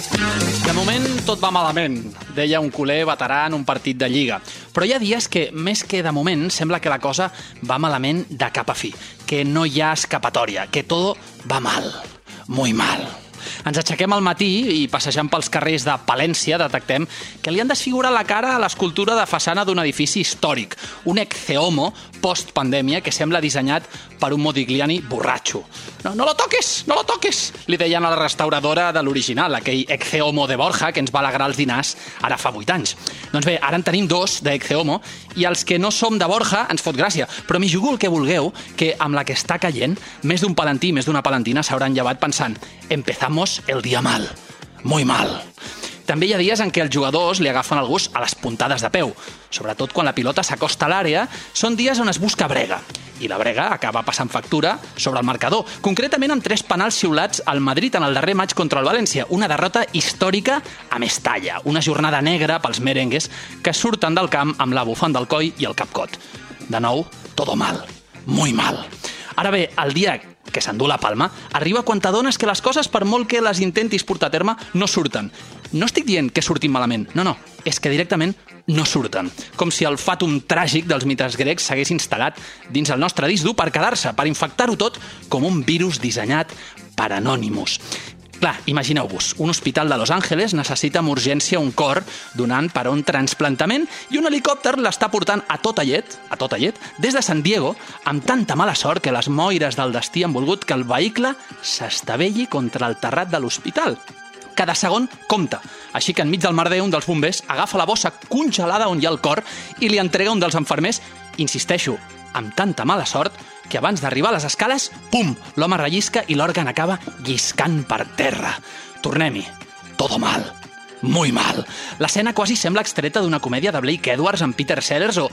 De moment tot va malament, deia un culer veterà en un partit de Lliga. Però hi ha dies que, més que de moment, sembla que la cosa va malament de cap a fi, que no hi ha escapatòria, que tot va mal, muy mal. Ens aixequem al matí i passejant pels carrers de Palència detectem que li han desfigurat la cara a l'escultura de façana d'un edifici històric, un ecceomo post-pandèmia que sembla dissenyat per un Modigliani borratxo. No, no lo toques, no lo toques, li deien a la restauradora de l'original, aquell ecceomo de Borja que ens va alegrar els dinars ara fa 8 anys. Doncs bé, ara en tenim dos d'ecceomo i els que no som de Borja ens fot gràcia, però m'hi jugo el que vulgueu, que amb la que està caient, més d'un palantí, més d'una palantina s'hauran llevat pensant empezamos el dia mal, muy mal. També hi ha dies en què els jugadors li agafen el gust a les puntades de peu. Sobretot quan la pilota s'acosta a l'àrea, són dies on es busca brega. I la brega acaba passant factura sobre el marcador, concretament amb tres penals xiulats al Madrid en el darrer maig contra el València, una derrota històrica a Mestalla, una jornada negra pels merengues que surten del camp amb la bufanda al coll i el capcot. De nou, todo mal, muy mal. Ara bé, el dia que s'endú la palma, arriba quan t'adones que les coses, per molt que les intentis portar a terme, no surten. No estic dient que surtin malament, no, no, és que directament no surten. Com si el fàtum tràgic dels mites grecs s'hagués instal·lat dins el nostre disc dur per quedar-se, per infectar-ho tot com un virus dissenyat per Anonymous. Clar, imagineu-vos, un hospital de Los Angeles necessita amb urgència un cor donant per a un transplantament i un helicòpter l'està portant a tota llet, a tota llet, des de San Diego, amb tanta mala sort que les moires del destí han volgut que el vehicle s'estavelli contra el terrat de l'hospital. Cada segon compta. Així que enmig del merder un dels bombers agafa la bossa congelada on hi ha el cor i li entrega un dels enfermers, insisteixo, amb tanta mala sort que abans d'arribar a les escales, pum, l'home rellisca i l'òrgan acaba lliscant per terra. Tornem-hi. Todo mal. Muy mal. L'escena quasi sembla extreta d'una comèdia de Blake Edwards amb Peter Sellers o,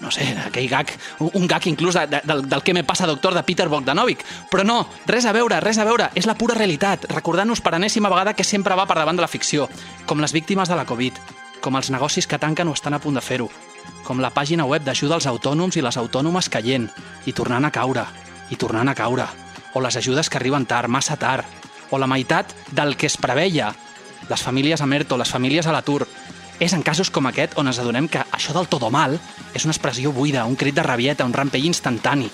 no sé, aquell gag, un gag inclús de, de, del, del que me passa doctor de Peter Bogdanovich. Però no, res a veure, res a veure, és la pura realitat, recordant-nos per enèsima vegada que sempre va per davant de la ficció, com les víctimes de la Covid, com els negocis que tanquen o estan a punt de fer-ho, com la pàgina web d'ajuda als autònoms i les autònomes caient, i tornant a caure, i tornant a caure, o les ajudes que arriben tard, massa tard, o la meitat del que es preveia, les famílies a Merto, les famílies a l'atur. És en casos com aquest on ens adonem que això del todo mal és una expressió buida, un crit de rabieta, un rampell instantani.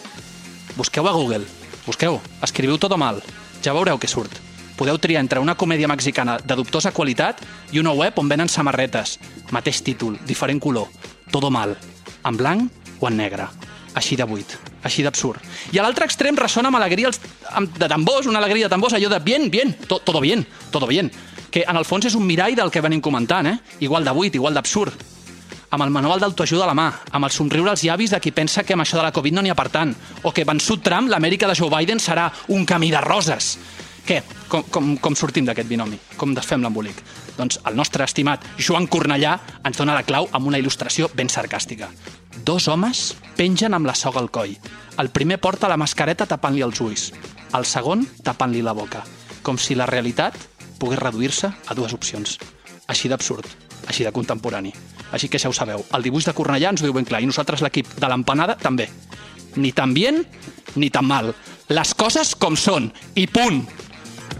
Busqueu a Google, busqueu, escriviu todo mal, ja veureu què surt. Podeu triar entre una comèdia mexicana de dubtosa qualitat i una web on venen samarretes. Mateix títol, diferent color. Todo mal. En blanc o en negre. Així de buit. Així d'absurd. I a l'altre extrem ressona amb alegria els, amb, de tambors, una alegria de tambors, allò de bien, bien, to, todo bien, todo bien. Que en el fons és un mirall del que venim comentant, eh? Igual de buit, igual d'absurd amb el manual d'autoajuda a la mà, amb el somriure als llavis de qui pensa que amb això de la Covid no n'hi ha per tant, o que vençut Trump, l'Amèrica de Joe Biden serà un camí de roses. Què? Com, com, com sortim d'aquest binomi? Com desfem l'embolic? Doncs el nostre estimat Joan Cornellà ens dona la clau amb una il·lustració ben sarcàstica. Dos homes pengen amb la soga al coll. El primer porta la mascareta tapant-li els ulls, el segon tapant-li la boca, com si la realitat pogués reduir-se a dues opcions. Així d'absurd, així de contemporani. Així que ja ho sabeu, el dibuix de Cornellà ens ho diu ben clar, i nosaltres l'equip de l'empanada també. Ni tan bien, ni tan mal. Les coses com són, i punt!